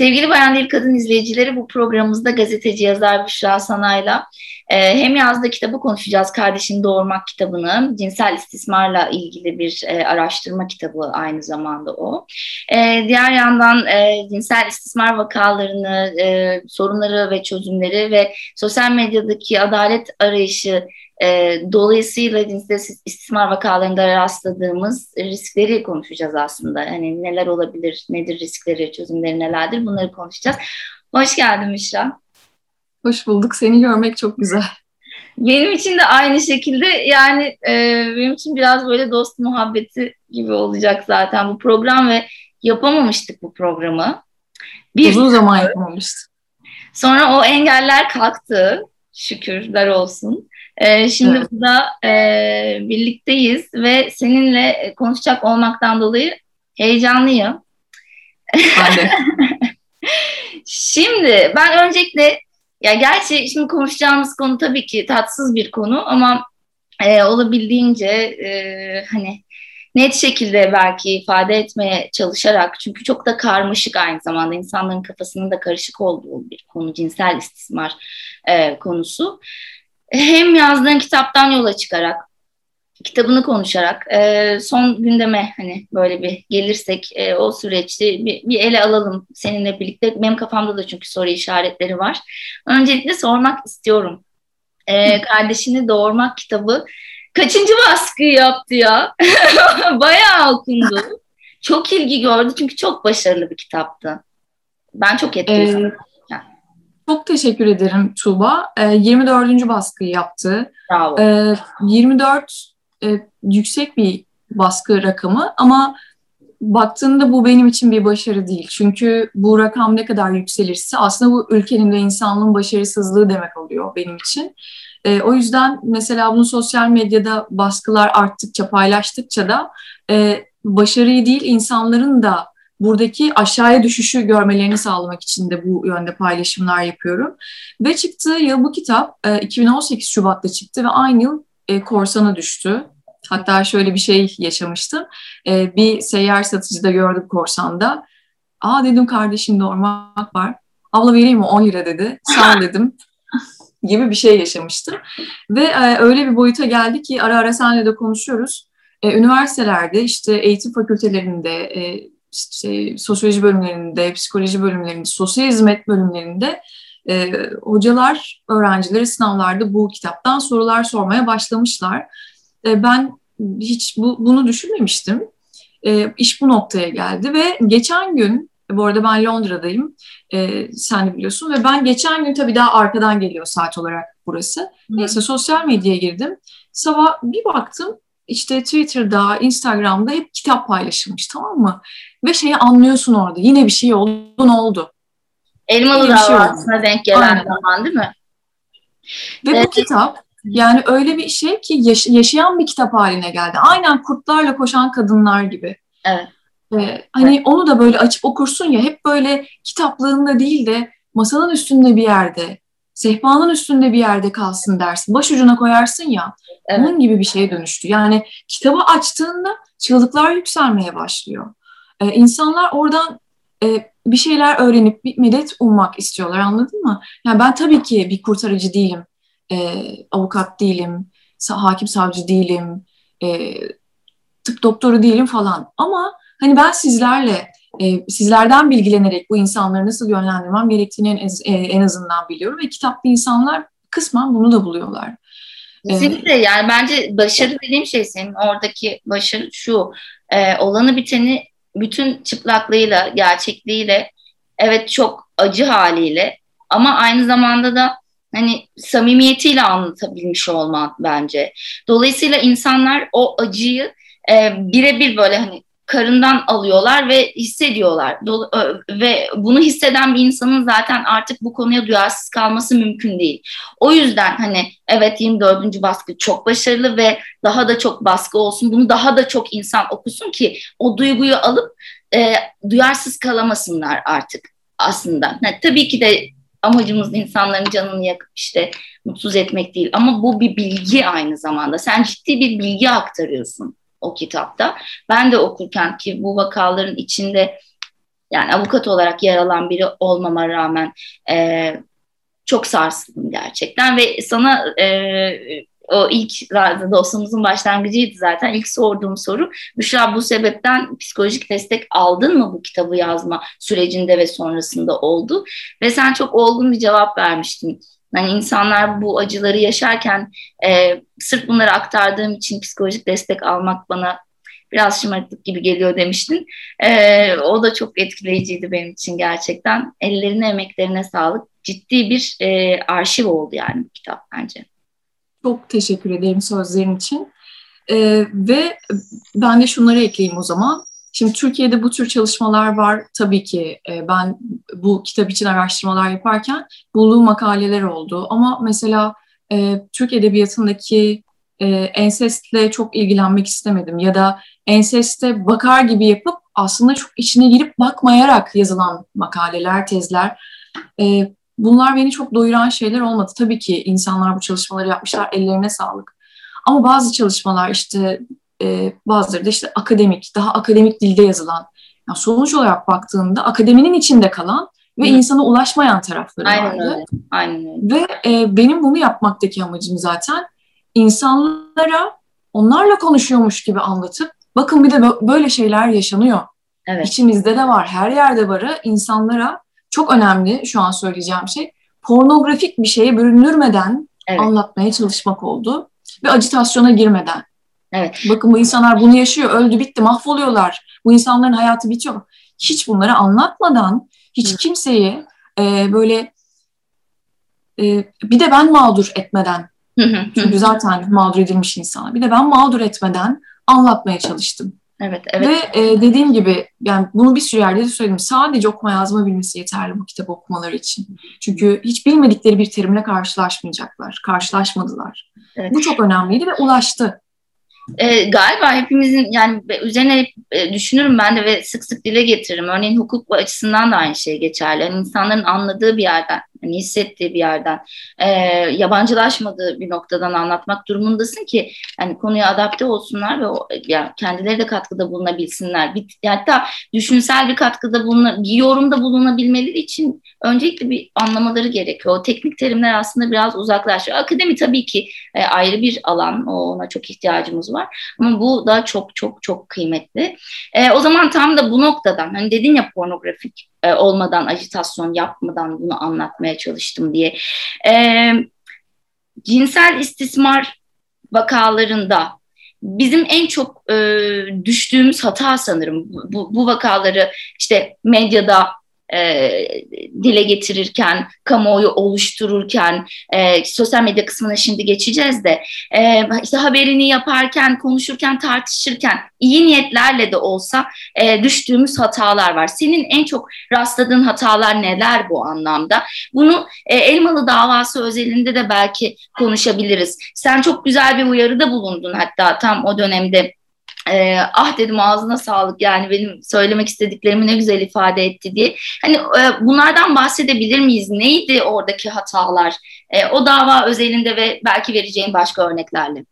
Sevgili Bayan Değil Kadın izleyicileri bu programımızda gazeteci yazar Büşra Sanay'la hem yazdığı kitabı konuşacağız. Kardeşini Doğurmak kitabını. Cinsel istismarla ilgili bir e, araştırma kitabı aynı zamanda o. E, diğer yandan e, cinsel istismar vakalarını, e, sorunları ve çözümleri ve sosyal medyadaki adalet arayışı e, dolayısıyla cinsel istismar vakalarında rastladığımız riskleri konuşacağız aslında. Hani neler olabilir, nedir riskleri, çözümleri nelerdir bunları konuşacağız. Hoş geldin Müşra. Hoş bulduk. Seni görmek çok güzel. Benim için de aynı şekilde yani e, benim için biraz böyle dost muhabbeti gibi olacak zaten bu program ve yapamamıştık bu programı. Bir Uzun zaman yapamamıştık. Sonra o engeller kalktı şükürler olsun. Ee, şimdi evet. burada e, birlikteyiz ve seninle konuşacak olmaktan dolayı heyecanlıyım. Ben de. şimdi ben öncelikle ya gerçi şimdi konuşacağımız konu tabii ki tatsız bir konu ama e, olabildiğince e, hani net şekilde belki ifade etmeye çalışarak çünkü çok da karmaşık aynı zamanda insanların kafasının da karışık olduğu bir konu cinsel istismar e, konusu. Hem yazdığın kitaptan yola çıkarak kitabını konuşarak e, son gündeme hani böyle bir gelirsek e, o süreçte bir, bir ele alalım seninle birlikte. Benim kafamda da çünkü soru işaretleri var. Öncelikle sormak istiyorum. E, kardeşini Doğurmak kitabı kaçıncı baskı yaptı ya? Bayağı okundu. Çok ilgi gördü çünkü çok başarılı bir kitaptı. Ben çok etkilendim. Ee, çok teşekkür ederim Tuğba. Ee, 24. baskıyı yaptı. Bravo. E, 24 e, yüksek bir baskı rakamı ama baktığında bu benim için bir başarı değil. Çünkü bu rakam ne kadar yükselirse aslında bu ülkenin ve insanlığın başarısızlığı demek oluyor benim için. E, o yüzden mesela bunu sosyal medyada baskılar arttıkça, paylaştıkça da e, başarıyı değil insanların da buradaki aşağıya düşüşü görmelerini sağlamak için de bu yönde paylaşımlar yapıyorum. Ve çıktığı yıl bu kitap 2018 e, Şubat'ta çıktı ve aynı yıl e, korsana düştü. Hatta şöyle bir şey yaşamıştım. E, bir seyyar satıcıda gördüm korsanda. Aa dedim kardeşim ormak var. Abla vereyim mi 10 lira dedi. Sağ dedim. gibi bir şey yaşamıştım. Ve öyle bir boyuta geldi ki ara ara seninle de konuşuyoruz. üniversitelerde işte eğitim fakültelerinde işte sosyoloji bölümlerinde, psikoloji bölümlerinde, sosyal hizmet bölümlerinde e, hocalar öğrencilere sınavlarda bu kitaptan sorular sormaya başlamışlar. E, ben hiç bu, bunu düşünmemiştim. E, iş bu noktaya geldi ve geçen gün, bu arada ben Londra'dayım, e, sen de biliyorsun ve ben geçen gün tabii daha arkadan geliyor saat olarak burası. Hı. Neyse sosyal medyaya girdim. Sabah bir baktım işte Twitter'da, Instagram'da hep kitap paylaşılmış tamam mı? Ve şeyi anlıyorsun orada. Yine bir şey oldu, ne oldu? Elmalı davasına şey denk gelen Aynen. zaman değil mi? Ve evet. bu kitap yani öyle bir şey ki yaş- yaşayan bir kitap haline geldi. Aynen kurtlarla koşan kadınlar gibi. Evet. Ee, hani evet. onu da böyle açıp okursun ya hep böyle kitaplığında değil de masanın üstünde bir yerde, sehpanın üstünde bir yerde kalsın dersin. Başucuna koyarsın ya. Evet. Onun gibi bir şeye dönüştü. Yani kitabı açtığında çığlıklar yükselmeye başlıyor. Ee, insanlar oradan e, bir şeyler öğrenip bir medet ummak istiyorlar anladın mı? Yani ben tabii ki bir kurtarıcı değilim, e, avukat değilim, hakim savcı değilim, e, tıp doktoru değilim falan. Ama hani ben sizlerle, e, sizlerden bilgilenerek bu insanları nasıl yönlendirmem gerektiğini en, e, en azından biliyorum. Ve kitapta insanlar kısmen bunu da buluyorlar. Kesinlikle yani bence başarı dediğim şey senin oradaki başarı şu e, olanı biteni bütün çıplaklığıyla, gerçekliğiyle, evet çok acı haliyle ama aynı zamanda da hani samimiyetiyle anlatabilmiş olman bence. Dolayısıyla insanlar o acıyı e, birebir böyle hani karından alıyorlar ve hissediyorlar. Ve bunu hisseden bir insanın zaten artık bu konuya duyarsız kalması mümkün değil. O yüzden hani evet 24. baskı çok başarılı ve daha da çok baskı olsun. Bunu daha da çok insan okusun ki o duyguyu alıp e, duyarsız kalamasınlar artık aslında. Yani tabii ki de amacımız insanların canını yakıp işte mutsuz etmek değil ama bu bir bilgi aynı zamanda. Sen ciddi bir bilgi aktarıyorsun o kitapta. Ben de okurken ki bu vakaların içinde Yani avukat olarak yer alan biri olmama rağmen e, çok sarsıldım gerçekten ve sana e, o ilk dostumuzun başlangıcıydı zaten. İlk sorduğum soru Büşra bu sebepten psikolojik destek aldın mı bu kitabı yazma sürecinde ve sonrasında oldu? Ve sen çok olgun bir cevap vermiştin. Yani insanlar bu acıları yaşarken e, sırf bunları aktardığım için psikolojik destek almak bana biraz şımarıklık gibi geliyor demiştin. E, o da çok etkileyiciydi benim için gerçekten. Ellerine, emeklerine sağlık. Ciddi bir e, arşiv oldu yani bu kitap bence. Çok teşekkür ederim sözlerin için. Ee, ve ben de şunları ekleyeyim o zaman. Şimdi Türkiye'de bu tür çalışmalar var. Tabii ki e, ben bu kitap için araştırmalar yaparken bulduğum makaleler oldu. Ama mesela e, Türk Edebiyatı'ndaki e, ensestle çok ilgilenmek istemedim. Ya da enseste bakar gibi yapıp aslında çok içine girip bakmayarak yazılan makaleler, tezler. E, bunlar beni çok doyuran şeyler olmadı. Tabii ki insanlar bu çalışmaları yapmışlar, ellerine sağlık. Ama bazı çalışmalar işte e, bazıları da işte akademik, daha akademik dilde yazılan. Yani sonuç olarak baktığında akademinin içinde kalan ve Hı. insana ulaşmayan tarafları Aynen vardı. Öyle. Aynen öyle. Ve e, benim bunu yapmaktaki amacım zaten insanlara onlarla konuşuyormuş gibi anlatıp bakın bir de böyle şeyler yaşanıyor. Evet. İçimizde de var, her yerde varı insanlara çok önemli şu an söyleyeceğim şey pornografik bir şeye bürünürmeden evet. anlatmaya çalışmak oldu ve acitasyona girmeden. Evet. Bakın bu insanlar bunu yaşıyor, öldü bitti, mahvoluyorlar. Bu insanların hayatı bitiyor. Hiç bunları anlatmadan, hiç kimseyi e, böyle e, bir de ben mağdur etmeden, çünkü zaten mağdur edilmiş insan, bir de ben mağdur etmeden anlatmaya çalıştım. Evet, evet. Ve e, dediğim gibi yani bunu bir sürü yerde de söyledim. Sadece okuma yazma bilmesi yeterli bu kitabı okumaları için. Çünkü hiç bilmedikleri bir terimle karşılaşmayacaklar. Karşılaşmadılar. Evet. Bu çok önemliydi ve ulaştı. E, galiba hepimizin yani üzerine e, düşünürüm ben de ve sık sık dile getiririm. Örneğin hukuk açısından da aynı şey geçerli. Yani insanların anladığı bir yerden hani hissettiği bir yerden, e, yabancılaşmadığı bir noktadan anlatmak durumundasın ki yani konuya adapte olsunlar ve o, yani kendileri de katkıda bulunabilsinler. Bir, hatta düşünsel bir katkıda buluna, bir yorumda bulunabilmeleri için öncelikle bir anlamaları gerekiyor. O teknik terimler aslında biraz uzaklaşıyor. Akademi tabii ki e, ayrı bir alan, ona çok ihtiyacımız var ama bu da çok çok çok kıymetli. E, o zaman tam da bu noktadan hani dedin ya pornografik e, olmadan, ajitasyon yapmadan bunu anlatmaya çalıştım diye. E, cinsel istismar vakalarında bizim en çok e, düştüğümüz hata sanırım bu, bu vakaları işte medyada e, dile getirirken, kamuoyu oluştururken, e, sosyal medya kısmına şimdi geçeceğiz de, e, işte haberini yaparken, konuşurken, tartışırken iyi niyetlerle de olsa e, düştüğümüz hatalar var. Senin en çok rastladığın hatalar neler bu anlamda? Bunu e, Elmalı davası özelinde de belki konuşabiliriz. Sen çok güzel bir uyarıda bulundun hatta tam o dönemde e, ah dedim ağzına sağlık yani benim söylemek istediklerimi ne güzel ifade etti diye. Hani e, bunlardan bahsedebilir miyiz? Neydi oradaki hatalar? E, o dava özelinde ve belki vereceğin başka örneklerle.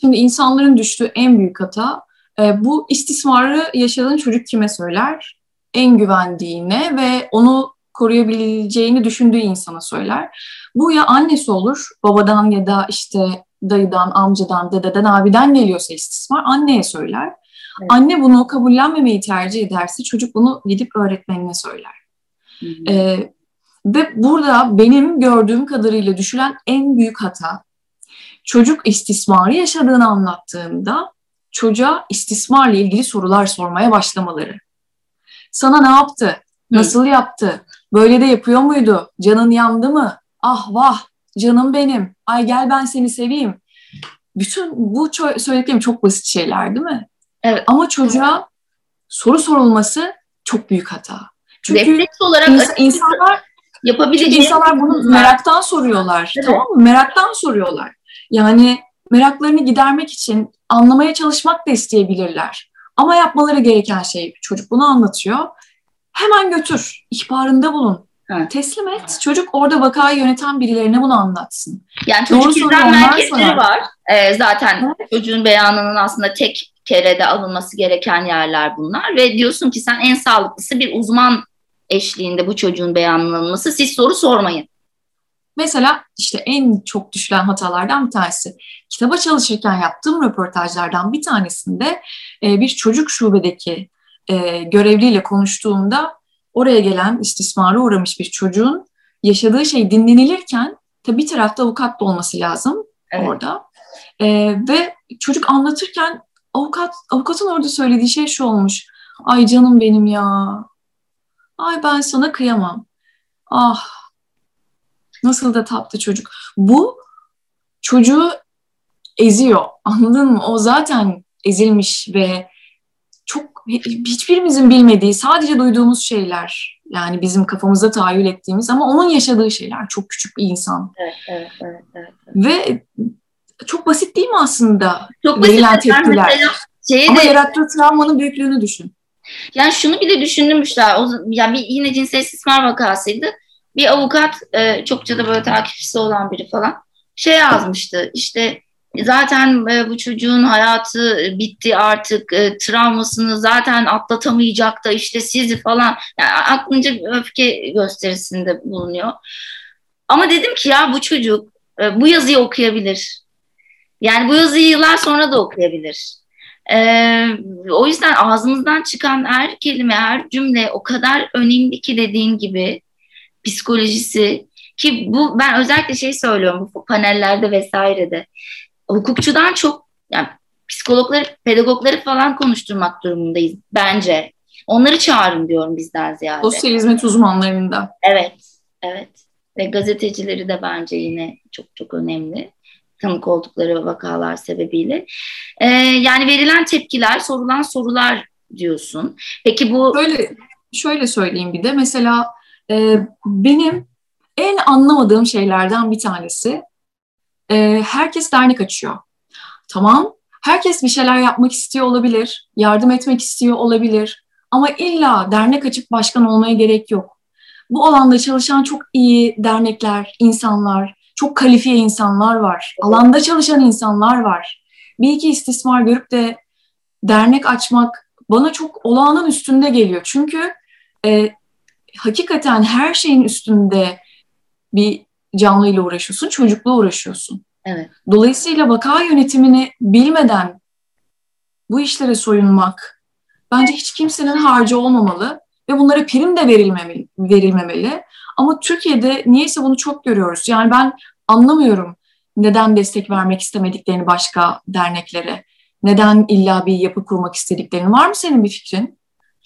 Şimdi insanların düştüğü en büyük hata e, bu istismarı yaşadığın çocuk kime söyler? En güvendiğine ve onu koruyabileceğini düşündüğü insana söyler. Bu ya annesi olur, babadan ya da işte dayıdan, amcadan, dededen, abiden geliyorsa istismar anneye söyler. Evet. Anne bunu kabullenmemeyi tercih ederse çocuk bunu gidip öğretmenine söyler. Ee, ve burada benim gördüğüm kadarıyla düşülen en büyük hata çocuk istismarı yaşadığını anlattığında çocuğa istismarla ilgili sorular sormaya başlamaları. Sana ne yaptı? Nasıl Hı. yaptı? Böyle de yapıyor muydu? Canın yandı mı? Ah vah canım benim, ay gel ben seni seveyim. Bütün bu söylediklerim çok basit şeyler değil mi? Evet. Ama çocuğa soru sorulması çok büyük hata. Çünkü Refleks olarak ins- insanlar yapabileceği insanlar bunu meraktan soruyorlar. Evet. Tamam mı? Meraktan soruyorlar. Yani meraklarını gidermek için anlamaya çalışmak da isteyebilirler. Ama yapmaları gereken şey çocuk bunu anlatıyor. Hemen götür, ihbarında bulun. Ha. Teslim et. Çocuk orada vakayı yöneten birilerine bunu anlatsın. Yani çocuk izlem merkezleri var. Ee, zaten evet. çocuğun beyanının aslında tek kerede alınması gereken yerler bunlar. Ve diyorsun ki sen en sağlıklısı bir uzman eşliğinde bu çocuğun beyanının alınması. Siz soru sormayın. Mesela işte en çok düşülen hatalardan bir tanesi. Kitaba çalışırken yaptığım röportajlardan bir tanesinde e, bir çocuk şubedeki e, görevliyle konuştuğumda oraya gelen istismara uğramış bir çocuğun yaşadığı şey dinlenilirken tabii bir tarafta avukat da olması lazım evet. orada. E, ve çocuk anlatırken avukat avukatın orada söylediği şey şu olmuş. Ay canım benim ya. Ay ben sana kıyamam. Ah nasıl da tatlı çocuk. Bu çocuğu eziyor. Anladın mı? O zaten ezilmiş ve hiçbirimizin bilmediği, sadece duyduğumuz şeyler. Yani bizim kafamızda tahayyül ettiğimiz ama onun yaşadığı şeyler. Çok küçük bir insan. Evet, evet, evet. evet, Ve çok basit değil mi aslında? Çok basit. Verilen tepkiler. Ama de... yarattığı travmanın büyüklüğünü düşün. Yani şunu bile düşündürmüşler. O, yani bir, yine cinsel istismar vakasıydı. Bir avukat, e, çokça da böyle takipçisi olan biri falan şey yazmıştı. İşte zaten e, bu çocuğun hayatı bitti artık e, travmasını zaten atlatamayacak da işte sizi falan yani aklınca öfke gösterisinde bulunuyor. Ama dedim ki ya bu çocuk e, bu yazıyı okuyabilir. Yani bu yazıyı yıllar sonra da okuyabilir. Ee, o yüzden ağzımızdan çıkan her kelime, her cümle o kadar önemli ki dediğin gibi psikolojisi ki bu ben özellikle şey söylüyorum bu panellerde vesairede hukukçudan çok yani psikologları, pedagogları falan konuşturmak durumundayız bence. Onları çağırın diyorum bizden ziyade. Sosyal hizmet uzmanlarında. Evet, evet. Ve gazetecileri de bence yine çok çok önemli. Tanık oldukları vakalar sebebiyle. Ee, yani verilen tepkiler, sorulan sorular diyorsun. Peki bu... Şöyle, şöyle söyleyeyim bir de. Mesela e, benim en anlamadığım şeylerden bir tanesi e, herkes dernek açıyor. Tamam, herkes bir şeyler yapmak istiyor olabilir, yardım etmek istiyor olabilir ama illa dernek açıp başkan olmaya gerek yok. Bu alanda çalışan çok iyi dernekler, insanlar, çok kalifiye insanlar var. Alanda çalışan insanlar var. Bir iki istismar görüp de dernek açmak bana çok olağanın üstünde geliyor. Çünkü e, hakikaten her şeyin üstünde bir canlıyla uğraşıyorsun, çocukla uğraşıyorsun. Evet. Dolayısıyla vaka yönetimini bilmeden bu işlere soyunmak bence hiç kimsenin harcı olmamalı ve bunlara prim de verilmemeli, verilmemeli. Ama Türkiye'de niyeyse bunu çok görüyoruz. Yani ben anlamıyorum neden destek vermek istemediklerini başka derneklere. Neden illa bir yapı kurmak istediklerini. Var mı senin bir fikrin?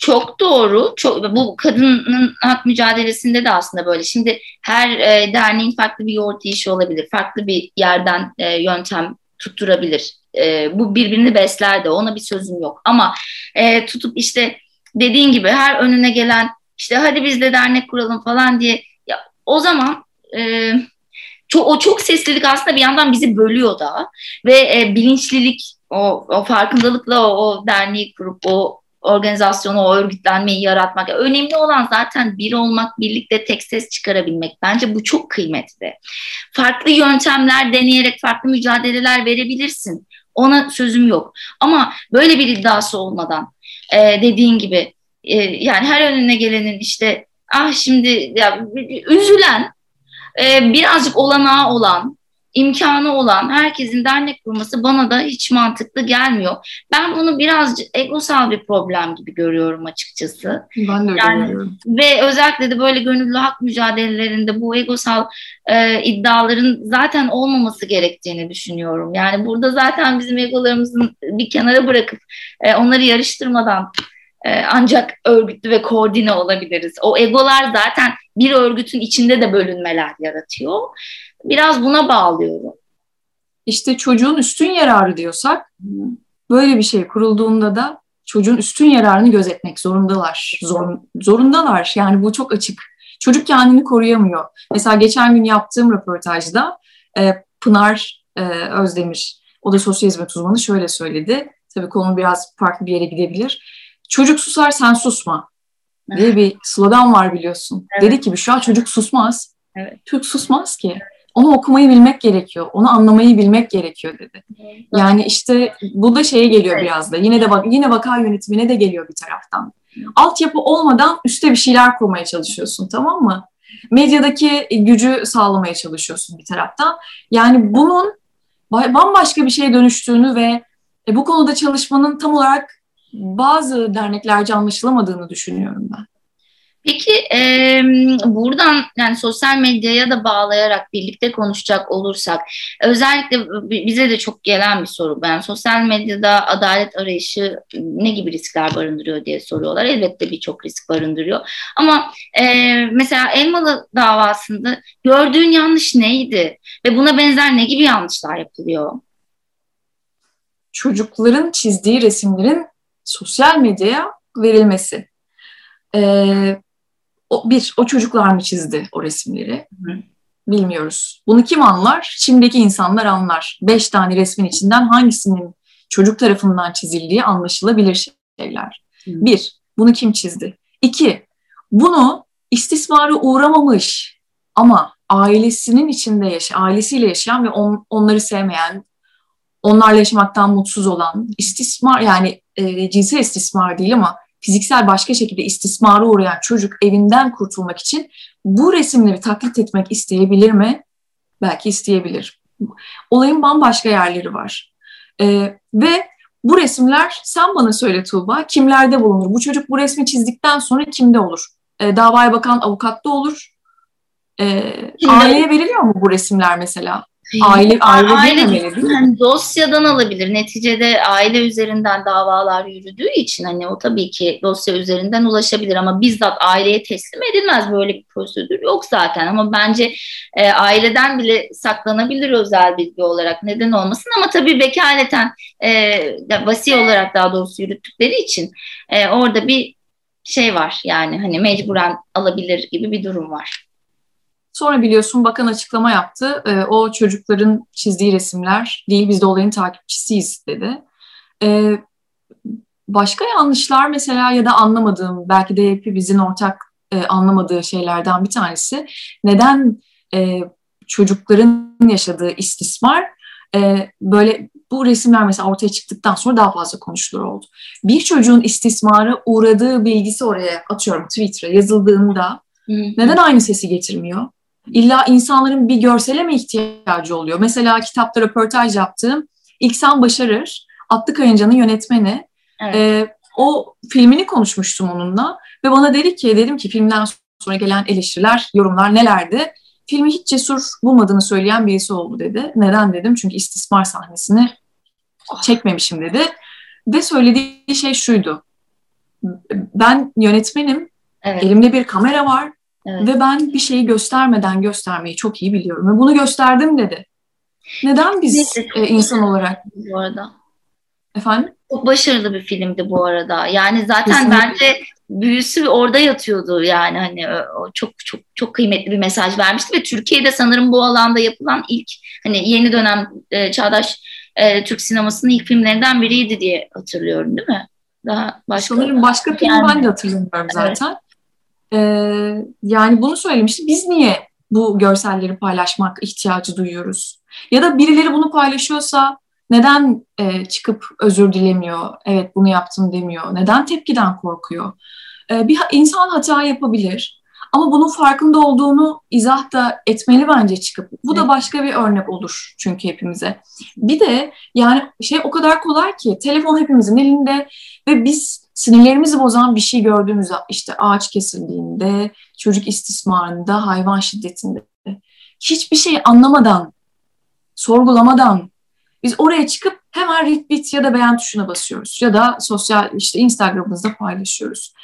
Çok doğru. Çok, bu kadının hak mücadelesinde de aslında böyle. Şimdi her e, derneğin farklı bir yoğurt işi olabilir. Farklı bir yerden e, yöntem tutturabilir. E, bu birbirini besler de ona bir sözüm yok. Ama e, tutup işte dediğin gibi her önüne gelen işte hadi biz de dernek kuralım falan diye ya, o zaman e, çok, o çok seslilik aslında bir yandan bizi bölüyor da ve e, bilinçlilik o, o farkındalıkla o, o derneği kurup o organizasyonu, o örgütlenmeyi yaratmak. Önemli olan zaten bir olmak, birlikte tek ses çıkarabilmek. Bence bu çok kıymetli. Farklı yöntemler deneyerek farklı mücadeleler verebilirsin. Ona sözüm yok. Ama böyle bir iddiası olmadan e, dediğin gibi e, yani her önüne gelenin işte ah şimdi ya, üzülen e, birazcık olanağı olan imkanı olan herkesin dernek kurması bana da hiç mantıklı gelmiyor. Ben bunu birazcık egosal bir problem gibi görüyorum açıkçası. Ben de öyle yani, görüyorum. Ve özellikle de böyle gönüllü hak mücadelelerinde bu egosal e, iddiaların zaten olmaması gerektiğini düşünüyorum. Yani burada zaten bizim egolarımızın bir kenara bırakıp e, onları yarıştırmadan e, ancak örgütlü ve koordine olabiliriz. O egolar zaten bir örgütün içinde de bölünmeler yaratıyor. Biraz buna bağlıyorum. İşte çocuğun üstün yararı diyorsak böyle bir şey kurulduğunda da çocuğun üstün yararını gözetmek zorundalar. Zor, zorundalar. Yani bu çok açık. Çocuk kendini koruyamıyor. Mesela geçen gün yaptığım röportajda e, Pınar e, Özdemir, o da sosyal hizmet uzmanı şöyle söyledi. Tabii konu biraz farklı bir yere gidebilir. Çocuk susar sen susma. diye bir slogan var biliyorsun. Evet. Dedi ki şu an çocuk susmaz. Evet. Çocuk susmaz ki. Onu okumayı bilmek gerekiyor. Onu anlamayı bilmek gerekiyor dedi. Yani işte bu da şeye geliyor biraz da. Yine de bak yine vaka yönetimine de geliyor bir taraftan. Altyapı olmadan üstte bir şeyler kurmaya çalışıyorsun tamam mı? Medyadaki gücü sağlamaya çalışıyorsun bir taraftan. Yani bunun bambaşka bir şeye dönüştüğünü ve e, bu konuda çalışmanın tam olarak bazı derneklerce anlaşılamadığını düşünüyorum ben. Peki e, buradan yani sosyal medyaya da bağlayarak birlikte konuşacak olursak özellikle bize de çok gelen bir soru. Ben yani sosyal medyada adalet arayışı ne gibi riskler barındırıyor diye soruyorlar. Elbette birçok risk barındırıyor. Ama e, mesela Elmalı davasında gördüğün yanlış neydi ve buna benzer ne gibi yanlışlar yapılıyor? Çocukların çizdiği resimlerin sosyal medyaya verilmesi. Ee, o, bir, o çocuklar mı çizdi o resimleri? Hı. Bilmiyoruz. Bunu kim anlar? Şimdiki insanlar anlar. Beş tane resmin içinden hangisinin çocuk tarafından çizildiği anlaşılabilir şeyler. Hı. Bir, bunu kim çizdi? İki, bunu istismara uğramamış ama ailesinin içinde yaşayan, ailesiyle yaşayan ve on, onları sevmeyen, onlarla yaşamaktan mutsuz olan, istismar yani e, cinsel istismar değil ama fiziksel başka şekilde istismara uğrayan çocuk evinden kurtulmak için bu resimleri taklit etmek isteyebilir mi? Belki isteyebilir. Olayın bambaşka yerleri var. Ee, ve bu resimler sen bana söyle Tuğba kimlerde bulunur? Bu çocuk bu resmi çizdikten sonra kimde olur? Ee, davaya bakan avukatta olur. Ee, aileye veriliyor mu bu resimler mesela? Aile, aile, aile değil mi? Yani dosyadan alabilir. Neticede aile üzerinden davalar yürüdüğü için hani o tabii ki dosya üzerinden ulaşabilir ama bizzat aileye teslim edilmez böyle bir prosedür yok zaten ama bence e, aileden bile saklanabilir özel bilgi olarak neden olmasın ama tabii vekaleten e, vasi olarak daha doğrusu yürüttükleri için e, orada bir şey var yani hani mecburen alabilir gibi bir durum var. Sonra biliyorsun bakan açıklama yaptı. E, o çocukların çizdiği resimler değil biz de olayın takipçisiyiz dedi. E, başka yanlışlar mesela ya da anlamadığım belki de hepimizin ortak e, anlamadığı şeylerden bir tanesi neden e, çocukların yaşadığı istismar e, böyle bu resimler mesela ortaya çıktıktan sonra daha fazla konuşulur oldu. Bir çocuğun istismara uğradığı bilgisi oraya atıyorum Twitter'a yazıldığında neden aynı sesi getirmiyor? İlla insanların bir görsele mi ihtiyacı oluyor? Mesela kitapta röportaj yaptığım İlksan Başarır, Atlı Kayınca'nın yönetmeni. Evet. E, o filmini konuşmuştum onunla ve bana dedi ki, dedim ki filmden sonra gelen eleştiriler, yorumlar nelerdi? Filmi hiç cesur bulmadığını söyleyen birisi oldu dedi. Neden dedim? Çünkü istismar sahnesini çekmemişim dedi. Ve söylediği şey şuydu. Ben yönetmenim, evet. elimde bir kamera var Evet. Ve ben bir şeyi göstermeden göstermeyi çok iyi biliyorum. Ve bunu gösterdim dedi. Neden biz e, insan olarak? Bu arada. Efendim? Çok başarılı bir filmdi bu arada. Yani zaten Kesinlikle. bence büyüsü orada yatıyordu yani hani o çok çok çok kıymetli bir mesaj vermişti ve Türkiye'de sanırım bu alanda yapılan ilk hani yeni dönem e, çağdaş e, Türk sinemasının ilk filmlerinden biriydi diye hatırlıyorum değil mi? Daha başka sanırım başka film yani, ben de hatırlamıyorum zaten. Evet. Ee, yani bunu söylemişti. Biz niye bu görselleri paylaşmak ihtiyacı duyuyoruz? Ya da birileri bunu paylaşıyorsa neden e, çıkıp özür dilemiyor, evet bunu yaptım demiyor, neden tepkiden korkuyor? E, bir insan hata yapabilir ama bunun farkında olduğunu izah da etmeli bence çıkıp. Bu da başka bir örnek olur çünkü hepimize. Bir de yani şey o kadar kolay ki telefon hepimizin elinde ve biz sinirlerimizi bozan bir şey gördüğümüzde işte ağaç kesildiğinde, çocuk istismarında, hayvan şiddetinde hiçbir şey anlamadan, sorgulamadan biz oraya çıkıp hemen retweet ya da beğen tuşuna basıyoruz ya da sosyal işte Instagram'ımızda paylaşıyoruz.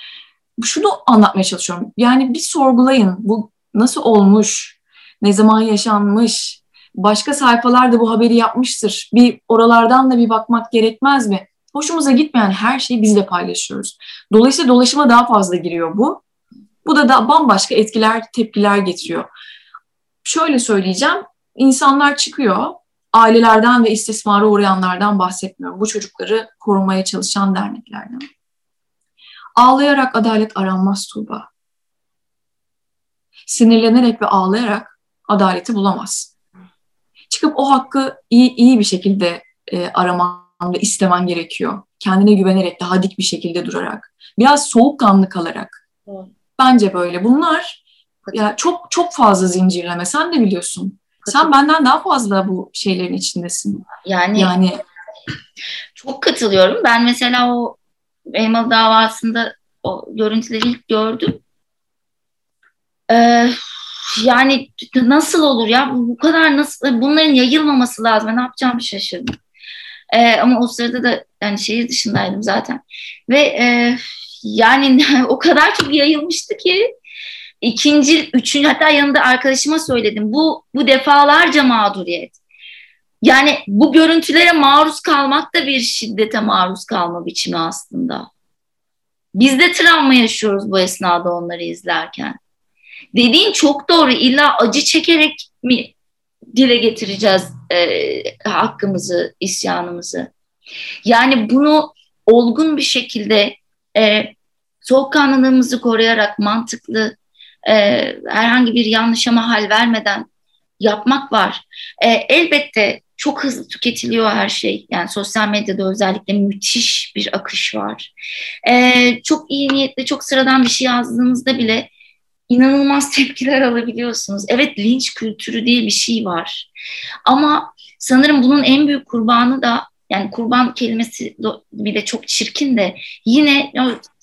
Şunu anlatmaya çalışıyorum. Yani bir sorgulayın. Bu nasıl olmuş? Ne zaman yaşanmış? Başka sayfalar da bu haberi yapmıştır. Bir oralardan da bir bakmak gerekmez mi? Hoşumuza gitmeyen her şeyi bizle paylaşıyoruz. Dolayısıyla dolaşıma daha fazla giriyor bu. Bu da, da bambaşka etkiler, tepkiler getiriyor. Şöyle söyleyeceğim, insanlar çıkıyor, ailelerden ve istismara uğrayanlardan bahsetmiyorum. Bu çocukları korumaya çalışan derneklerden. Ağlayarak adalet aranmaz Tuğba. Sinirlenerek ve ağlayarak adaleti bulamaz. Çıkıp o hakkı iyi, iyi bir şekilde e, araman ve istemen gerekiyor. Kendine güvenerek, daha dik bir şekilde durarak. Biraz soğukkanlı kalarak. Evet. Bence böyle. Bunlar ya çok çok fazla zincirleme. Sen de biliyorsun. Sen benden daha fazla bu şeylerin içindesin. Yani yani çok katılıyorum. Ben mesela o Elmalı davasında o görüntüleri ilk gördüm. Ee, yani nasıl olur ya bu kadar nasıl bunların yayılmaması lazım. Ben ne yapacağımı şaşırdım. Ee, ama o sırada da yani şehir dışındaydım zaten. Ve e, yani o kadar çok yayılmıştı ki ikinci, üçüncü hatta yanında arkadaşıma söyledim. Bu bu defalarca mağduriyet. Yani bu görüntülere maruz kalmak da bir şiddete maruz kalma biçimi aslında. Biz de travma yaşıyoruz bu esnada onları izlerken. Dediğin çok doğru. İlla acı çekerek mi dile getireceğiz e, hakkımızı, isyanımızı? Yani bunu olgun bir şekilde e, soğukkanlılığımızı koruyarak mantıklı, e, herhangi bir yanlışa mahal vermeden yapmak var. E, elbette çok hızlı tüketiliyor her şey. Yani sosyal medyada özellikle müthiş bir akış var. Ee, çok iyi niyetle, çok sıradan bir şey yazdığınızda bile inanılmaz tepkiler alabiliyorsunuz. Evet linç kültürü diye bir şey var. Ama sanırım bunun en büyük kurbanı da yani kurban kelimesi bile çok çirkin de yine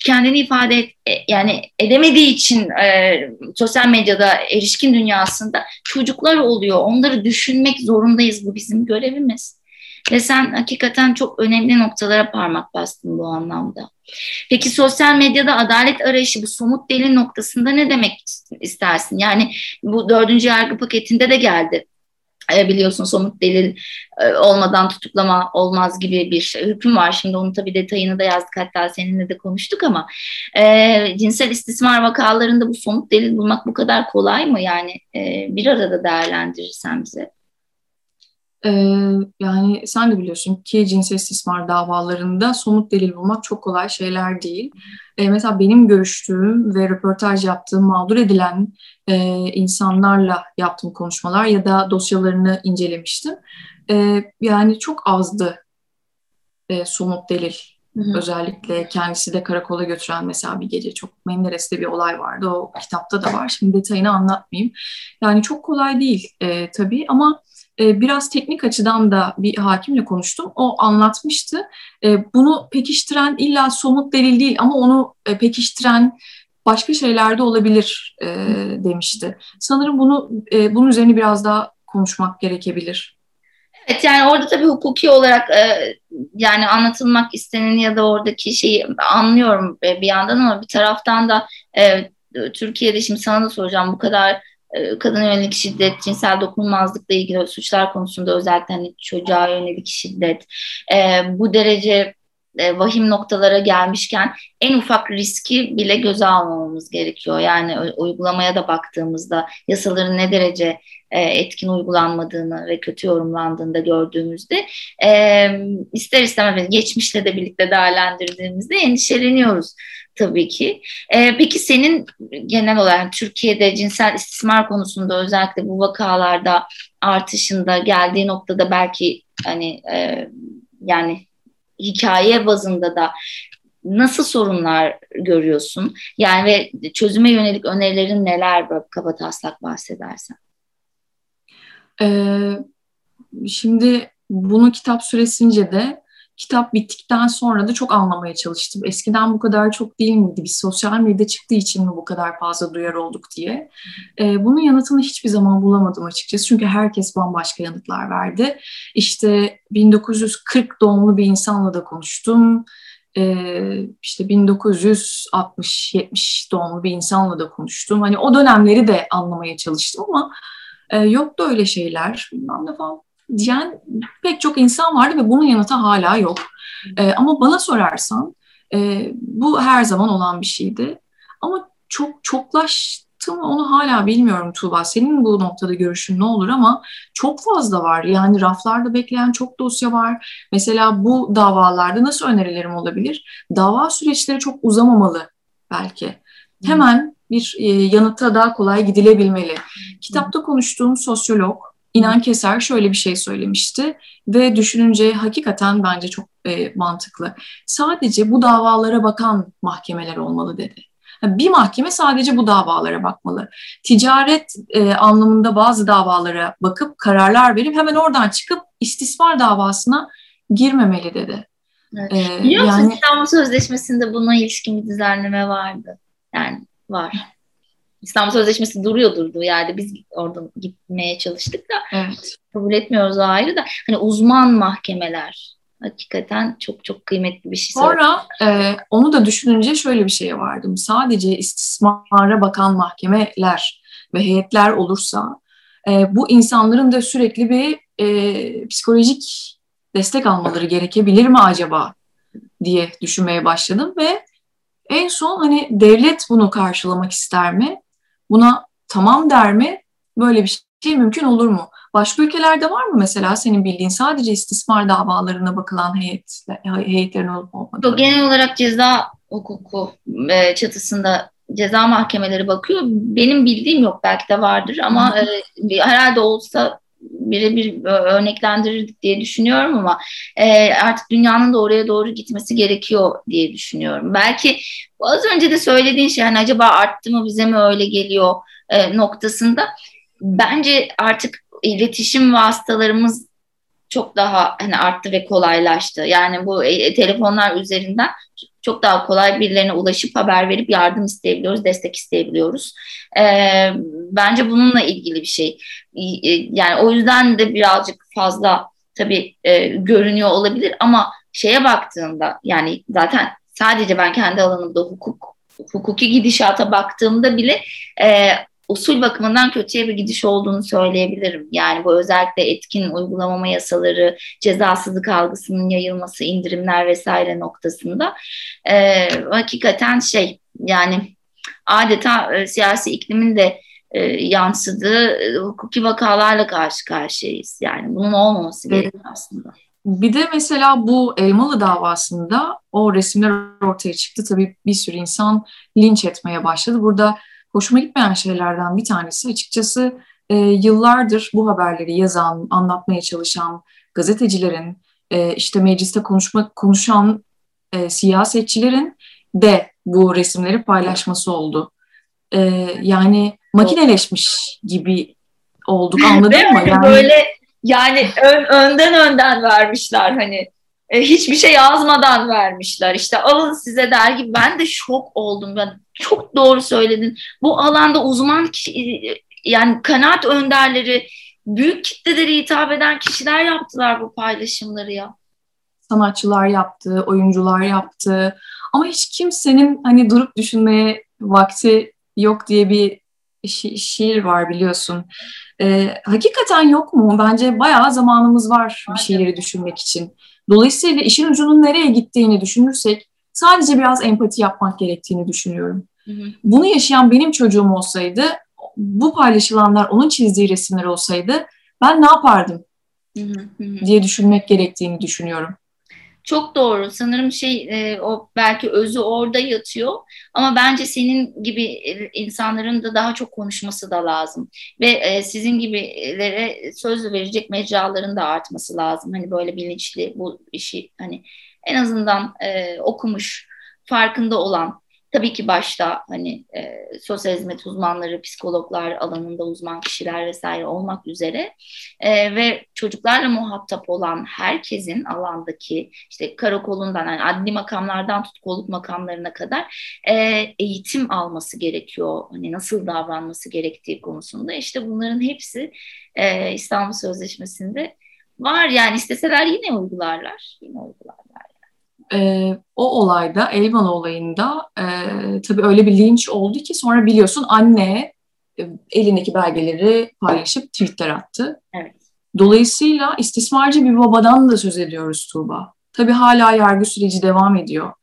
kendini ifade et, e, yani edemediği için e, sosyal medyada erişkin dünyasında çocuklar oluyor. Onları düşünmek zorundayız. Bu bizim görevimiz. Ve sen hakikaten çok önemli noktalara parmak bastın bu anlamda. Peki sosyal medyada adalet arayışı bu somut delil noktasında ne demek istersin? Yani bu dördüncü yargı paketinde de geldi e, biliyorsun somut delil e, olmadan tutuklama olmaz gibi bir hüküm var. Şimdi onun tabii detayını da yazdık hatta seninle de konuştuk ama e, cinsel istismar vakalarında bu somut delil bulmak bu kadar kolay mı? Yani e, bir arada değerlendirirsen bize. Ee, yani sen de biliyorsun ki cinsel istismar davalarında somut delil bulmak çok kolay şeyler değil. Ee, mesela benim görüştüğüm ve röportaj yaptığım mağdur edilen e, insanlarla yaptığım konuşmalar ya da dosyalarını incelemiştim. Ee, yani çok azdı e, somut delil. Hı hı. Özellikle kendisi de karakola götüren mesela bir gece çok Menderes'te bir olay vardı. O kitapta da var. Şimdi detayını anlatmayayım. Yani çok kolay değil e, tabii ama e, biraz teknik açıdan da bir hakimle konuştum. O anlatmıştı. E, bunu pekiştiren illa somut delil değil ama onu e, pekiştiren başka şeyler de olabilir e, demişti. Sanırım bunu e, bunun üzerine biraz daha konuşmak gerekebilir. Evet yani orada tabii hukuki olarak e, yani anlatılmak isteneni ya da oradaki şeyi anlıyorum bir yandan ama bir taraftan da e, Türkiye'de şimdi sana da soracağım bu kadar e, kadın yönelik şiddet, cinsel dokunulmazlıkla ilgili suçlar konusunda özellikle hani çocuğa yönelik şiddet e, bu derece e, vahim noktalara gelmişken en ufak riski bile göze almamamız gerekiyor. Yani uygulamaya da baktığımızda yasaların ne derece e, etkin uygulanmadığını ve kötü yorumlandığını da gördüğümüzde e, ister istemez geçmişle de birlikte değerlendirdiğimizde endişeleniyoruz tabii ki. E, peki senin genel olarak Türkiye'de cinsel istismar konusunda özellikle bu vakalarda artışında geldiği noktada belki hani e, yani hikaye bazında da nasıl sorunlar görüyorsun? Yani ve çözüme yönelik önerilerin neler böyle kaba taslak bahsedersen? Ee, şimdi bunu kitap süresince de kitap bittikten sonra da çok anlamaya çalıştım. Eskiden bu kadar çok değil miydi? Biz sosyal medya çıktığı için mi bu kadar fazla duyar olduk diye. Ee, bunun yanıtını hiçbir zaman bulamadım açıkçası. Çünkü herkes bambaşka yanıtlar verdi. İşte 1940 doğumlu bir insanla da konuştum. Ee, işte 1960-70 doğumlu bir insanla da konuştum. Hani o dönemleri de anlamaya çalıştım ama e, yoktu öyle şeyler. Bilmem ne falan diyen pek çok insan vardı ve bunun yanıtı hala yok. E, ama bana sorarsan e, bu her zaman olan bir şeydi. Ama çok çoklaştı mı onu hala bilmiyorum Tuğba. Senin bu noktada görüşün ne olur ama çok fazla var. Yani raflarda bekleyen çok dosya var. Mesela bu davalarda nasıl önerilerim olabilir? Dava süreçleri çok uzamamalı belki. Hemen bir e, yanıta daha kolay gidilebilmeli. Kitapta konuştuğum sosyolog İnan Keser şöyle bir şey söylemişti ve düşününce hakikaten bence çok e, mantıklı. Sadece bu davalara bakan mahkemeler olmalı dedi. Bir mahkeme sadece bu davalara bakmalı. Ticaret e, anlamında bazı davalara bakıp kararlar verip hemen oradan çıkıp istismar davasına girmemeli dedi. Evet. Ee, Biliyor musun yani, İstanbul Sözleşmesi'nde buna ilişkin bir düzenleme vardı. Yani var. İstanbul Sözleşmesi duruyor durduğu yerde. Biz oradan gitmeye çalıştık da evet. kabul etmiyoruz o ayrı da. Hani uzman mahkemeler hakikaten çok çok kıymetli bir şey. Sonra e, onu da düşününce şöyle bir şeye vardım. Sadece istismara bakan mahkemeler ve heyetler olursa e, bu insanların da sürekli bir e, psikolojik destek almaları gerekebilir mi acaba diye düşünmeye başladım ve en son hani devlet bunu karşılamak ister mi? Buna tamam der mi? Böyle bir şey mümkün olur mu? Başka ülkelerde var mı mesela senin bildiğin sadece istismar davalarına bakılan heyet, heyetlerin olup olmadığı? Genel olarak ceza hukuku e, çatısında ceza mahkemeleri bakıyor. Benim bildiğim yok belki de vardır ama e, herhalde olsa birebir örneklendirirdik diye düşünüyorum ama e, artık dünyanın da oraya doğru gitmesi gerekiyor diye düşünüyorum. Belki az önce de söylediğin şey hani acaba arttı mı bize mi öyle geliyor e, noktasında bence artık iletişim vasıtalarımız çok daha hani arttı ve kolaylaştı. Yani bu e, telefonlar üzerinden çok daha kolay birilerine ulaşıp haber verip yardım isteyebiliyoruz, destek isteyebiliyoruz. E, bence bununla ilgili bir şey. E, yani o yüzden de birazcık fazla tabii e, görünüyor olabilir ama şeye baktığımda yani zaten sadece ben kendi alanımda hukuk hukuki gidişata baktığımda bile e, usul bakımından kötüye bir gidiş olduğunu söyleyebilirim. Yani bu özellikle etkin uygulamama yasaları, cezasızlık algısının yayılması, indirimler vesaire noktasında e, hakikaten şey yani adeta e, siyasi iklimin de e, yansıdığı e, hukuki vakalarla karşı karşıyayız. Yani bunun olmaması gerekiyor aslında. Bir de mesela bu Elmalı davasında o resimler ortaya çıktı. Tabii bir sürü insan linç etmeye başladı. Burada hoşuma gitmeyen şeylerden bir tanesi açıkçası e, yıllardır bu haberleri yazan, anlatmaya çalışan gazetecilerin, e, işte mecliste konuşma konuşan e, siyasetçilerin de bu resimleri paylaşması oldu. E, yani makineleşmiş gibi olduk anladın mı? Yani böyle yani ön, önden önden vermişler hani e, hiçbir şey yazmadan vermişler. İşte alın size dergi. Ben de şok oldum. Ben çok doğru söyledin. Bu alanda uzman kişi, yani kanaat önderleri, büyük kitlelere hitap eden kişiler yaptılar bu paylaşımları ya. Sanatçılar yaptı, oyuncular yaptı. Ama hiç kimsenin hani durup düşünmeye vakti yok diye bir şi- şiir var biliyorsun. Ee, hakikaten yok mu? Bence bayağı zamanımız var bir şeyleri düşünmek için. Dolayısıyla işin ucunun nereye gittiğini düşünürsek sadece biraz empati yapmak gerektiğini düşünüyorum. Hı hı. Bunu yaşayan benim çocuğum olsaydı, bu paylaşılanlar onun çizdiği resimler olsaydı ben ne yapardım hı hı. diye düşünmek gerektiğini düşünüyorum. Çok doğru. Sanırım şey e, o belki özü orada yatıyor ama bence senin gibi e, insanların da daha çok konuşması da lazım ve e, sizin gibilere söz verecek mecraların da artması lazım. Hani böyle bilinçli bu işi hani en azından e, okumuş, farkında olan Tabii ki başta hani e, sosyal hizmet uzmanları, psikologlar alanında uzman kişiler vesaire olmak üzere e, ve çocuklarla muhatap olan herkesin alandaki işte karakolundan yani adli makamlardan tut kolluk makamlarına kadar e, eğitim alması gerekiyor. Hani nasıl davranması gerektiği konusunda işte bunların hepsi e, İstanbul Sözleşmesi'nde var yani isteseler yine uygularlar. Yine uygularlar e, o olayda, Elvan olayında e, tabii öyle bir linç oldu ki sonra biliyorsun anne e, elindeki belgeleri paylaşıp tweetler attı. Evet. Dolayısıyla istismarcı bir babadan da söz ediyoruz Tuğba. Tabii hala yargı süreci devam ediyor.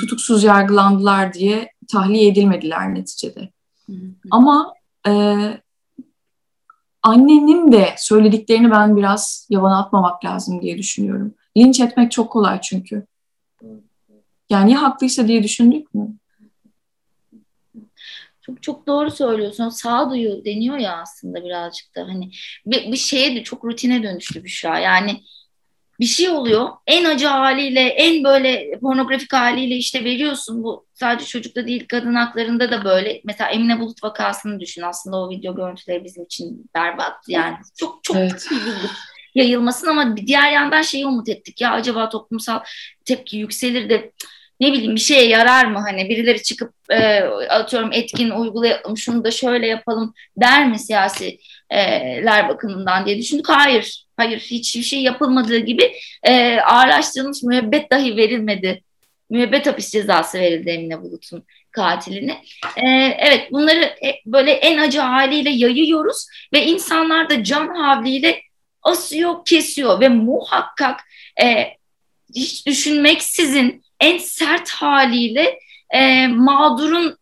Tutuksuz yargılandılar diye tahliye edilmediler neticede. Ama e, annenin de söylediklerini ben biraz yabana atmamak lazım diye düşünüyorum. Linç etmek çok kolay çünkü. Yani ya haklıysa diye düşündük mü? Çok çok doğru söylüyorsun. Sağduyu deniyor ya aslında birazcık da hani bir, bir şeye de çok rutine dönüştü Büşra. Yani bir şey oluyor. En acı haliyle, en böyle pornografik haliyle işte veriyorsun. Bu sadece çocukta değil, kadın haklarında da böyle. Mesela Emine Bulut vakasını düşün. Aslında o video görüntüleri bizim için berbat. Yani çok çok evet. Yayılmasın ama diğer yandan şeyi umut ettik ya acaba toplumsal tepki yükselir de ne bileyim bir şeye yarar mı hani birileri çıkıp e, atıyorum etkin uygulayalım şunu da şöyle yapalım der mi siyasiler bakımından diye düşündük. Hayır, hayır hiçbir şey yapılmadığı gibi e, ağırlaştırılmış müebbet dahi verilmedi. Müebbet hapis cezası verildi Emine Bulut'un katiline. E, evet bunları böyle en acı haliyle yayıyoruz ve insanlar da can havliyle asıyor, kesiyor ve muhakkak e, hiç düşünmeksizin en sert haliyle e, mağdurun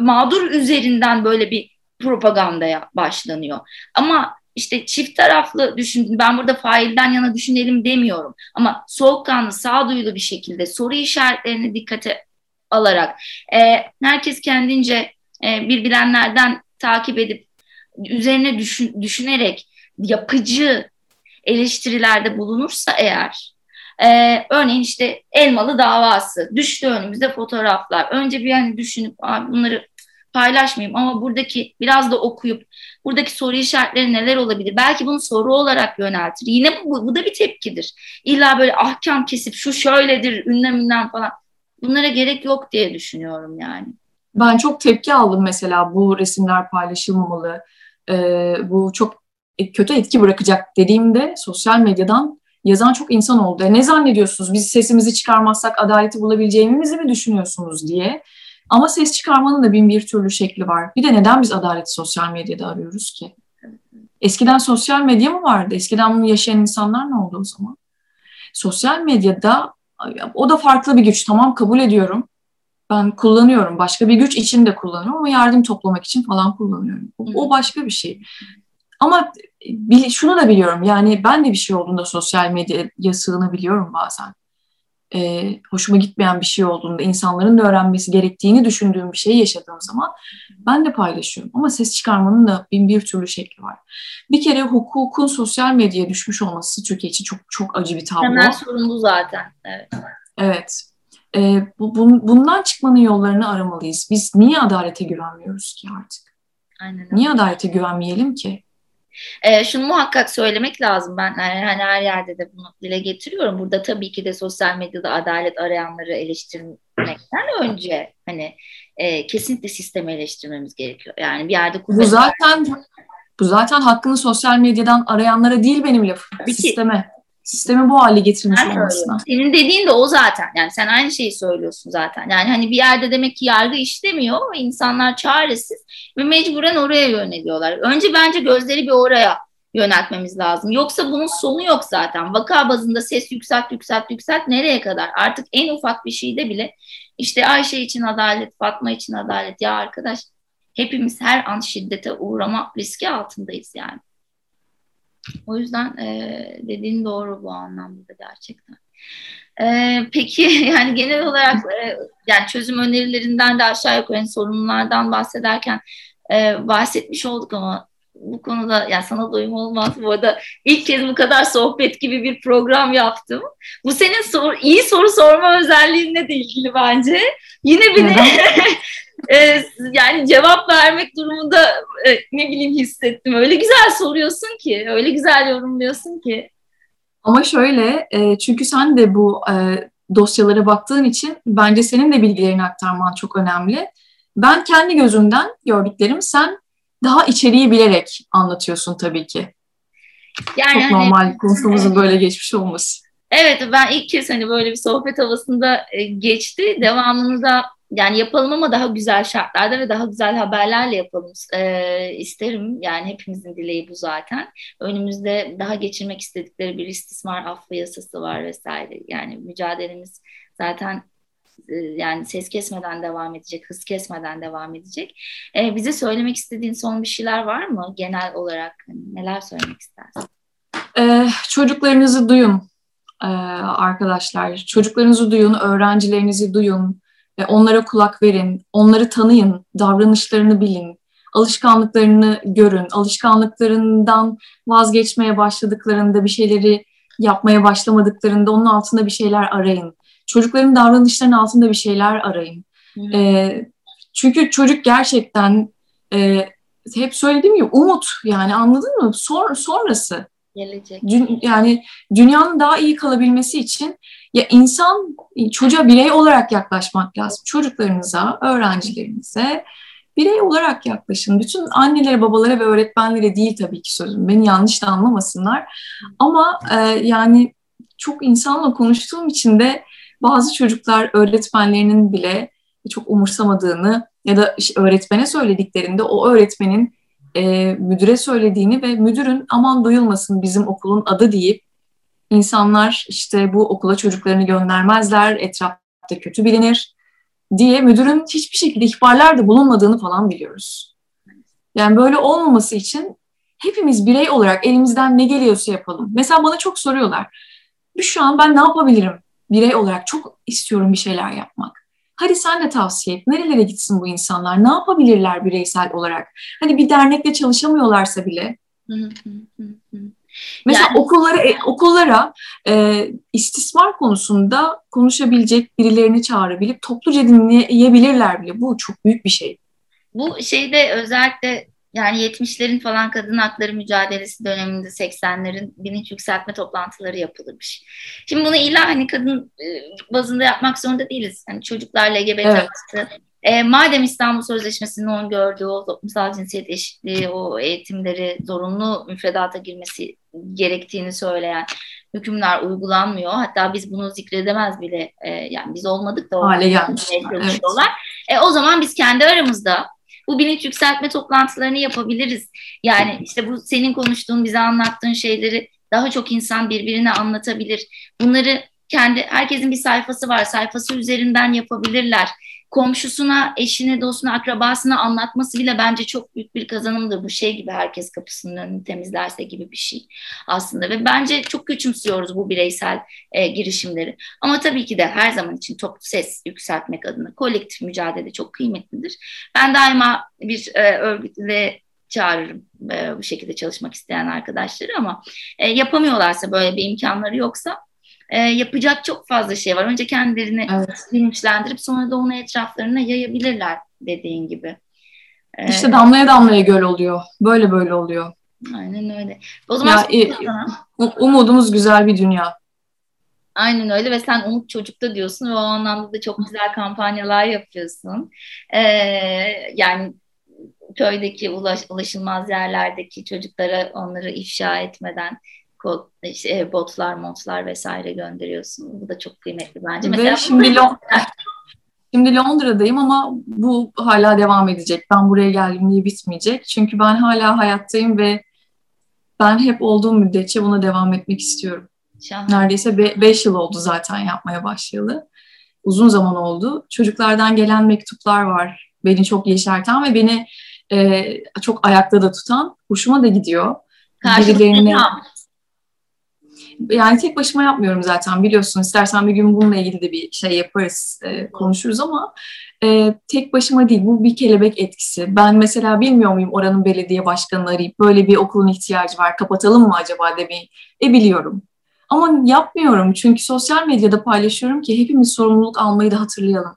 mağdur üzerinden böyle bir propagandaya başlanıyor. Ama işte çift taraflı düşün, ben burada failden yana düşünelim demiyorum. Ama soğukkanlı, sağduyulu bir şekilde soru işaretlerini dikkate alarak e, herkes kendince e, bir bilenlerden takip edip üzerine düşün, düşünerek yapıcı eleştirilerde bulunursa eğer ee, örneğin işte elmalı davası düştü önümüzde fotoğraflar. Önce bir hani düşünüp bunları paylaşmayayım ama buradaki biraz da okuyup buradaki soru işaretleri neler olabilir? Belki bunu soru olarak yöneltir. Yine bu, bu da bir tepkidir. İlla böyle ahkam kesip şu şöyledir ünlem falan bunlara gerek yok diye düşünüyorum yani. Ben çok tepki aldım mesela bu resimler paylaşılmamalı. Ee, bu çok kötü etki bırakacak dediğimde sosyal medyadan yazan çok insan oldu. E ne zannediyorsunuz? Biz sesimizi çıkarmazsak adaleti bulabileceğimizi mi düşünüyorsunuz diye. Ama ses çıkarmanın da bin bir türlü şekli var. Bir de neden biz adaleti sosyal medyada arıyoruz ki? Eskiden sosyal medya mı vardı? Eskiden bunu yaşayan insanlar ne oldu o zaman? Sosyal medyada o da farklı bir güç. Tamam kabul ediyorum. Ben kullanıyorum. Başka bir güç için de kullanıyorum ama yardım toplamak için falan kullanıyorum. O başka bir şey. Ama şunu da biliyorum yani ben de bir şey olduğunda sosyal medyaya sığınabiliyorum bazen. Ee, hoşuma gitmeyen bir şey olduğunda insanların da öğrenmesi gerektiğini düşündüğüm bir şeyi yaşadığım zaman ben de paylaşıyorum. Ama ses çıkarmanın da bin bir türlü şekli var. Bir kere hukukun sosyal medyaya düşmüş olması Türkiye için çok çok acı bir tablo. Hemen sorun zaten. Evet. Evet. Ee, bu, bu, bundan çıkmanın yollarını aramalıyız. Biz niye adalete güvenmiyoruz ki artık? Aynen. Niye adalete güvenmeyelim ki? E, şunu muhakkak söylemek lazım. Ben yani hani her yerde de bunu dile getiriyorum. Burada tabii ki de sosyal medyada adalet arayanları eleştirmekten önce hani e, kesinlikle sistemi eleştirmemiz gerekiyor. Yani bir yerde bu zaten bu zaten hakkını sosyal medyadan arayanlara değil benim lafım. Tabii sisteme sistemi bu hale getirmiş ben olmasına. Senin dediğin de o zaten. Yani sen aynı şeyi söylüyorsun zaten. Yani hani bir yerde demek ki yargı işlemiyor ve insanlar çaresiz ve mecburen oraya yöneliyorlar. Önce bence gözleri bir oraya yöneltmemiz lazım. Yoksa bunun sonu yok zaten. Vaka bazında ses yükselt yükselt yükselt nereye kadar? Artık en ufak bir şeyde bile işte Ayşe için adalet, Fatma için adalet. Ya arkadaş hepimiz her an şiddete uğrama riski altındayız yani. O yüzden e, dediğin doğru bu anlamda gerçekten. E, peki yani genel olarak e, yani çözüm önerilerinden de aşağı yukarı yani sorunlardan bahsederken e, bahsetmiş olduk ama bu konuda yani sana doyum olmaz. Bu arada ilk kez bu kadar sohbet gibi bir program yaptım. Bu senin sor, iyi soru sorma özelliğinle de ilgili bence. Yine bir de e, yani cevap vermek durumunda e, ne bileyim hissettim. Öyle güzel soruyorsun ki, öyle güzel yorumluyorsun ki. Ama şöyle, e, çünkü sen de bu e, dosyalara baktığın için bence senin de bilgilerini aktarman çok önemli. Ben kendi gözümden gördüklerim sen daha içeriği bilerek anlatıyorsun tabii ki. Yani çok hani, normal konuşmamızın böyle geçmiş olması. Evet ben ilk kez hani böyle bir sohbet havasında e, geçti. Devamını da yani yapalım ama daha güzel şartlarda ve daha güzel haberlerle yapalım e, isterim. Yani hepimizin dileği bu zaten. Önümüzde daha geçirmek istedikleri bir istismar affı yasası var vesaire. Yani mücadelemiz zaten e, yani ses kesmeden devam edecek, hız kesmeden devam edecek. E, bize söylemek istediğin son bir şeyler var mı genel olarak? Neler söylemek istersin? Ee, çocuklarınızı duyun e, arkadaşlar. Çocuklarınızı duyun, öğrencilerinizi duyun. Onlara kulak verin, onları tanıyın, davranışlarını bilin, alışkanlıklarını görün. Alışkanlıklarından vazgeçmeye başladıklarında bir şeyleri yapmaya başlamadıklarında onun altında bir şeyler arayın. Çocukların davranışlarının altında bir şeyler arayın. E, çünkü çocuk gerçekten e, hep söylediğim gibi umut yani anladın mı? Son, sonrası. Gelecek. Dün, yani dünyanın daha iyi kalabilmesi için ya insan çocuğa birey olarak yaklaşmak lazım. Çocuklarınıza, öğrencilerinize birey olarak yaklaşın. Bütün annelere, babalara ve öğretmenlere değil tabii ki sözüm. Beni yanlış da anlamasınlar. Ama e, yani çok insanla konuştuğum için de bazı çocuklar öğretmenlerinin bile çok umursamadığını ya da öğretmene söylediklerinde o öğretmenin e, müdüre söylediğini ve müdürün aman duyulmasın bizim okulun adı deyip insanlar işte bu okula çocuklarını göndermezler, etrafta kötü bilinir diye müdürün hiçbir şekilde ihbarlarda bulunmadığını falan biliyoruz. Yani böyle olmaması için hepimiz birey olarak elimizden ne geliyorsa yapalım. Mesela bana çok soruyorlar. Şu an ben ne yapabilirim birey olarak? Çok istiyorum bir şeyler yapmak. Hadi sen de tavsiye et. Nerelere gitsin bu insanlar? Ne yapabilirler bireysel olarak? Hani bir dernekle çalışamıyorlarsa bile. Mesela yani, okullara e, okullara e, istismar konusunda konuşabilecek birilerini çağırabilip topluca dinleyebilirler bile. Bu çok büyük bir şey. Bu şeyde özellikle yani 70'lerin falan kadın hakları mücadelesi döneminde 80'lerin bilinç yükseltme toplantıları yapılırmış. Şimdi bunu illa hani kadın e, bazında yapmak zorunda değiliz. Hani çocuklar LGBT evet. artı e, madem İstanbul Sözleşmesi'nin on gördüğü o toplumsal cinsiyet eşitliği, o eğitimleri zorunlu müfredata girmesi gerektiğini söyleyen hükümler uygulanmıyor. Hatta biz bunu zikredemez bile e, yani biz olmadık da hale gelmiş. Evet. E, o zaman biz kendi aramızda bu bilinç yükseltme toplantılarını yapabiliriz. Yani işte bu senin konuştuğun, bize anlattığın şeyleri daha çok insan birbirine anlatabilir. Bunları kendi herkesin bir sayfası var. Sayfası üzerinden yapabilirler komşusuna, eşine, dostuna, akrabasına anlatması bile bence çok büyük bir kazanımdır. Bu şey gibi herkes kapısının önünü temizlerse gibi bir şey aslında. Ve bence çok küçümsüyoruz bu bireysel e, girişimleri. Ama tabii ki de her zaman için toplu ses yükseltmek adına kolektif mücadele çok kıymetlidir. Ben daima bir e, örgütle çağırırım e, bu şekilde çalışmak isteyen arkadaşları ama e, yapamıyorlarsa böyle bir imkanları yoksa e, yapacak çok fazla şey var. Önce kendilerini evet. bilinçlendirip sonra da onu etraflarına yayabilirler dediğin gibi. E, işte damlaya damlaya göl oluyor. Böyle böyle oluyor. Aynen öyle. O zaman ya, e, umudumuz güzel bir dünya. Aynen öyle ve sen umut çocukta diyorsun ve o anlamda da çok güzel kampanyalar yapıyorsun. Ee, yani köydeki ulaş, ulaşılmaz yerlerdeki çocuklara onları ifşa etmeden işte, botlar, montlar vesaire gönderiyorsun. Bu da çok kıymetli bence. Mesela Ve şimdi, Lon şimdi Londra'dayım ama bu hala devam edecek. Ben buraya geldim diye bitmeyecek. Çünkü ben hala hayattayım ve ben hep olduğum müddetçe buna devam etmek istiyorum. Şahane. Neredeyse 5 yıl oldu zaten yapmaya başlayalı. Uzun zaman oldu. Çocuklardan gelen mektuplar var. Beni çok yeşerten ve beni e, çok ayakta da tutan. Hoşuma da gidiyor. Birilerine, yani tek başıma yapmıyorum zaten biliyorsun. İstersen bir gün bununla ilgili de bir şey yaparız, e, konuşuruz ama e, tek başıma değil. Bu bir kelebek etkisi. Ben mesela bilmiyor muyum oranın belediye başkanını arayıp böyle bir okulun ihtiyacı var, kapatalım mı acaba demeyi? E biliyorum. Ama yapmıyorum çünkü sosyal medyada paylaşıyorum ki hepimiz sorumluluk almayı da hatırlayalım.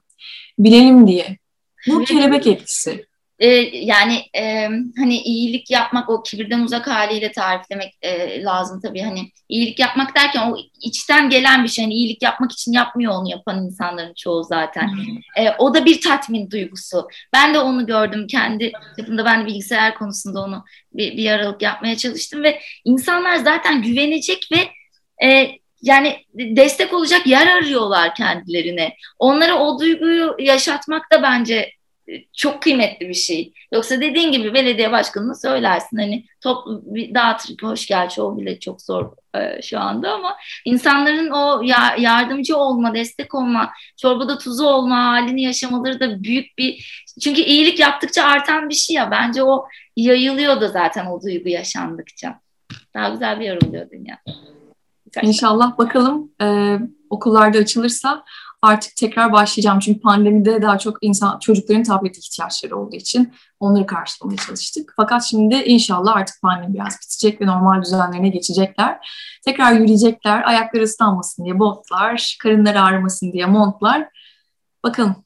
Bilelim diye. Bu kelebek etkisi e, yani e, hani iyilik yapmak o kibirden uzak haliyle tariflemek e, lazım tabii. Hani iyilik yapmak derken o içten gelen bir şey. Hani iyilik yapmak için yapmıyor onu yapan insanların çoğu zaten. E, o da bir tatmin duygusu. Ben de onu gördüm kendi yapımda ben bilgisayar konusunda onu bir, bir aralık yapmaya çalıştım ve insanlar zaten güvenecek ve e, yani destek olacak yer arıyorlar kendilerine. Onlara o duyguyu yaşatmak da bence çok kıymetli bir şey. Yoksa dediğin gibi belediye başkanına söylersin hani toplu bir dağıtır. Hoş gerçi o bile çok zor e, şu anda ama insanların o ya, yardımcı olma, destek olma, çorbada tuzu olma halini yaşamaları da büyük bir çünkü iyilik yaptıkça artan bir şey ya. Bence o yayılıyor da zaten o duygu yaşandıkça. Daha güzel bir yer oluyor dünya. Birkaç İnşallah bakalım e, okullarda açılırsa artık tekrar başlayacağım. Çünkü pandemide daha çok insan çocukların tablet ihtiyaçları olduğu için onları karşılamaya çalıştık. Fakat şimdi inşallah artık pandemi biraz bitecek ve normal düzenlerine geçecekler. Tekrar yürüyecekler, ayakları ıslanmasın diye botlar, karınları ağrımasın diye montlar. Bakalım.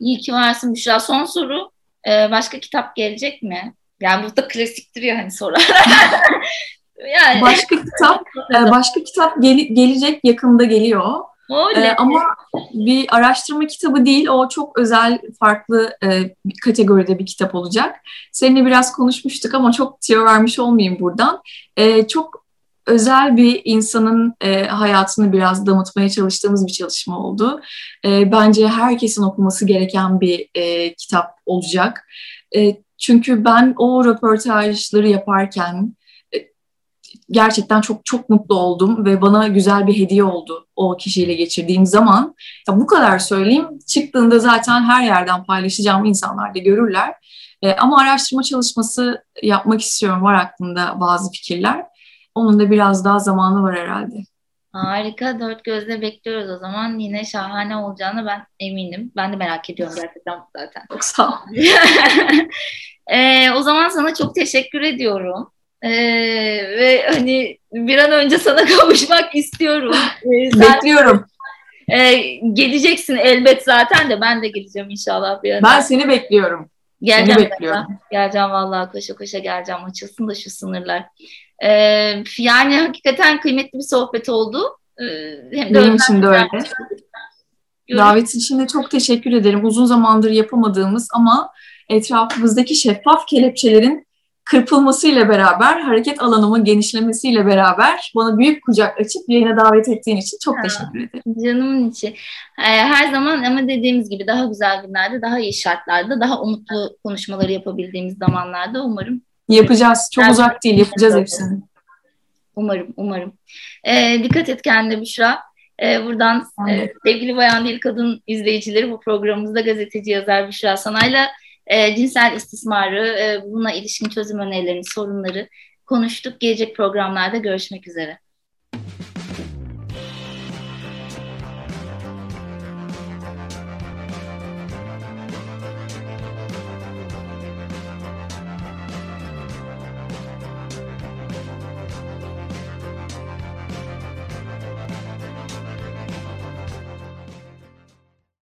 İyi ki varsın Büşra. Son soru. Ee, başka kitap gelecek mi? Yani bu da klasiktir ya hani sorular. yani. Başka kitap, e, başka kitap gel- gelecek yakında geliyor. Ee, ama bir araştırma kitabı değil, o çok özel, farklı e, bir kategoride bir kitap olacak. Seninle biraz konuşmuştuk ama çok tiyo vermiş olmayayım buradan. E, çok özel bir insanın e, hayatını biraz damıtmaya çalıştığımız bir çalışma oldu. E, bence herkesin okuması gereken bir e, kitap olacak. E, çünkü ben o röportajları yaparken gerçekten çok çok mutlu oldum ve bana güzel bir hediye oldu o kişiyle geçirdiğim zaman. Ya bu kadar söyleyeyim. Çıktığında zaten her yerden paylaşacağım insanlar da görürler. E, ama araştırma çalışması yapmak istiyorum. Var aklımda bazı fikirler. Onun da biraz daha zamanı var herhalde. Harika. Dört gözle bekliyoruz o zaman. Yine şahane olacağını ben eminim. Ben de merak ediyorum gerçekten zaten. Çok sağ ol. e, o zaman sana çok teşekkür ediyorum. Ee, ve hani bir an önce sana kavuşmak istiyorum. Ee, sen, Bekliyorum. E, geleceksin elbet zaten de ben de geleceğim inşallah bir an. Ben seni bekliyorum. Geleceğim seni bekliyorum. Ben. Geleceğim vallahi koşa koşa geleceğim. Açılsın da şu sınırlar. Ee, yani hakikaten kıymetli bir sohbet oldu. Ee, hem de Benim için de öyle. Davet için de çok teşekkür ederim. Uzun zamandır yapamadığımız ama etrafımızdaki şeffaf kelepçelerin kırpılmasıyla beraber, hareket alanımın genişlemesiyle beraber bana büyük kucak açıp yayına davet ettiğin için çok ha, teşekkür ederim. Canımın içi. Ee, her zaman ama dediğimiz gibi daha güzel günlerde, daha iyi şartlarda, daha umutlu konuşmaları yapabildiğimiz zamanlarda umarım. Yapacağız. Çok uzak değil. Yapacağız hepsini. Umarım, umarım. Ee, dikkat et kendine Büşra. Ee, buradan e, sevgili Bayan Değil Kadın izleyicileri bu programımızda gazeteci yazar Büşra Sanay'la e, cinsel istismarı, e, buna ilişkin çözüm önerilerini, sorunları konuştuk. Gelecek programlarda görüşmek üzere.